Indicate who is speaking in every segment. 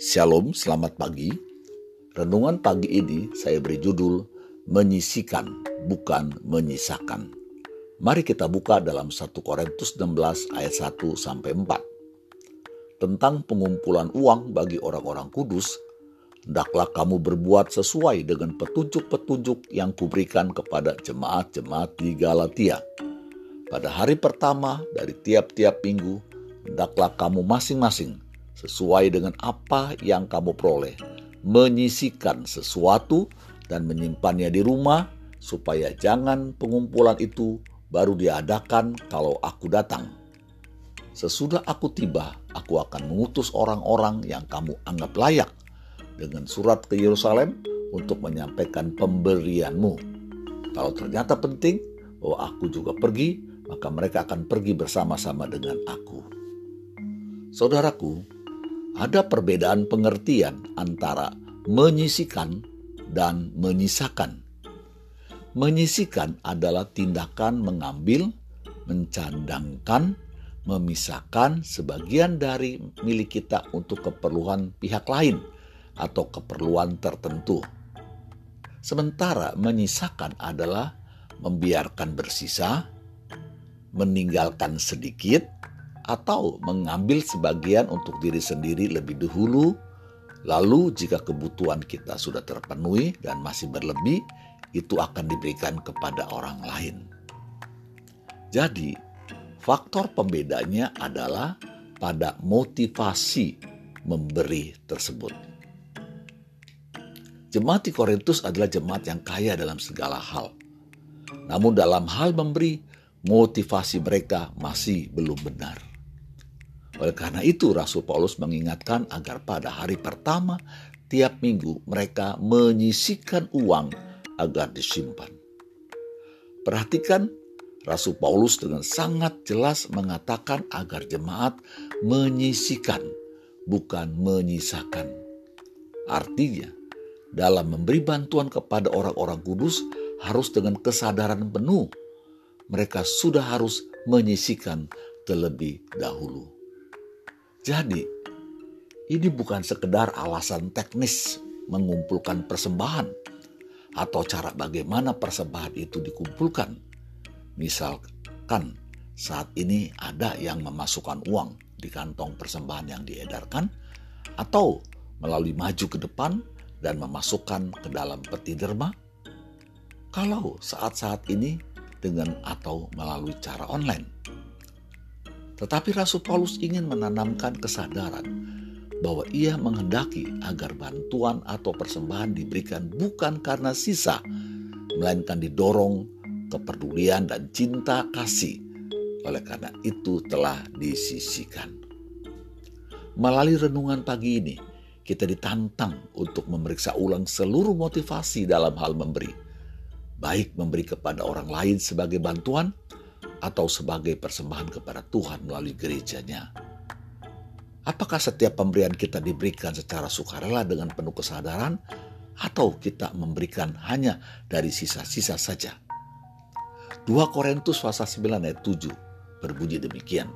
Speaker 1: Shalom, selamat pagi. Renungan pagi ini saya beri judul Menyisikan, bukan menyisakan. Mari kita buka dalam 1 Korintus 16 ayat 1 sampai 4. Tentang pengumpulan uang bagi orang-orang kudus, hendaklah kamu berbuat sesuai dengan petunjuk-petunjuk yang kuberikan kepada jemaat-jemaat di Galatia. Pada hari pertama dari tiap-tiap minggu, hendaklah kamu masing-masing sesuai dengan apa yang kamu peroleh, menyisikan sesuatu dan menyimpannya di rumah, supaya jangan pengumpulan itu baru diadakan kalau aku datang. Sesudah aku tiba, aku akan mengutus orang-orang yang kamu anggap layak dengan surat ke Yerusalem untuk menyampaikan pemberianmu. Kalau ternyata penting bahwa aku juga pergi, maka mereka akan pergi bersama-sama dengan aku. Saudaraku, ada perbedaan pengertian antara menyisikan dan menyisakan. Menyisikan adalah tindakan mengambil, mencandangkan, memisahkan sebagian dari milik kita untuk keperluan pihak lain atau keperluan tertentu. Sementara menyisakan adalah membiarkan bersisa, meninggalkan sedikit, atau mengambil sebagian untuk diri sendiri lebih dahulu. Lalu, jika kebutuhan kita sudah terpenuhi dan masih berlebih, itu akan diberikan kepada orang lain. Jadi, faktor pembedanya adalah pada motivasi memberi tersebut. Jemaat di Korintus adalah jemaat yang kaya dalam segala hal. Namun dalam hal memberi, motivasi mereka masih belum benar. Oleh karena itu Rasul Paulus mengingatkan agar pada hari pertama tiap minggu mereka menyisikan uang agar disimpan. Perhatikan Rasul Paulus dengan sangat jelas mengatakan agar jemaat menyisikan, bukan menyisakan. Artinya, dalam memberi bantuan kepada orang-orang kudus harus dengan kesadaran penuh. Mereka sudah harus menyisikan terlebih dahulu. Jadi, ini bukan sekedar alasan teknis mengumpulkan persembahan atau cara bagaimana persembahan itu dikumpulkan. Misalkan saat ini ada yang memasukkan uang di kantong persembahan yang diedarkan atau melalui maju ke depan dan memasukkan ke dalam peti derma. Kalau saat-saat ini dengan atau melalui cara online tetapi Rasul Paulus ingin menanamkan kesadaran bahwa ia menghendaki agar bantuan atau persembahan diberikan bukan karena sisa, melainkan didorong kepedulian dan cinta kasih. Oleh karena itu telah disisikan. Melalui renungan pagi ini, kita ditantang untuk memeriksa ulang seluruh motivasi dalam hal memberi. Baik memberi kepada orang lain sebagai bantuan atau sebagai persembahan kepada Tuhan melalui gerejanya. Apakah setiap pemberian kita diberikan secara sukarela dengan penuh kesadaran atau kita memberikan hanya dari sisa-sisa saja? 2 Korintus pasal 9 ayat 7 berbunyi demikian.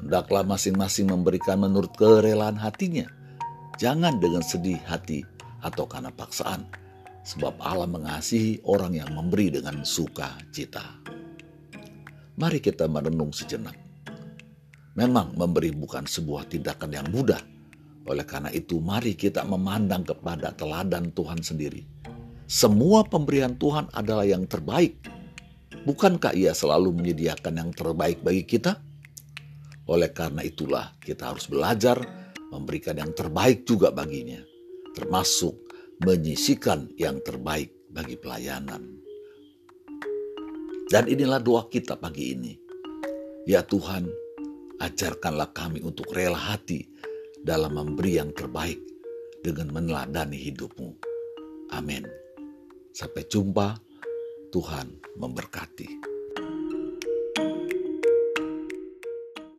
Speaker 1: Hendaklah masing-masing memberikan menurut kerelaan hatinya. Jangan dengan sedih hati atau karena paksaan. Sebab Allah mengasihi orang yang memberi dengan sukacita. Mari kita merenung sejenak. Memang memberi bukan sebuah tindakan yang mudah. Oleh karena itu, mari kita memandang kepada teladan Tuhan sendiri. Semua pemberian Tuhan adalah yang terbaik. Bukankah Ia selalu menyediakan yang terbaik bagi kita? Oleh karena itulah, kita harus belajar memberikan yang terbaik juga baginya, termasuk menyisikan yang terbaik bagi pelayanan. Dan inilah doa kita pagi ini. Ya Tuhan, ajarkanlah kami untuk rela hati dalam memberi yang terbaik dengan meneladani hidupmu. Amin. Sampai jumpa, Tuhan memberkati.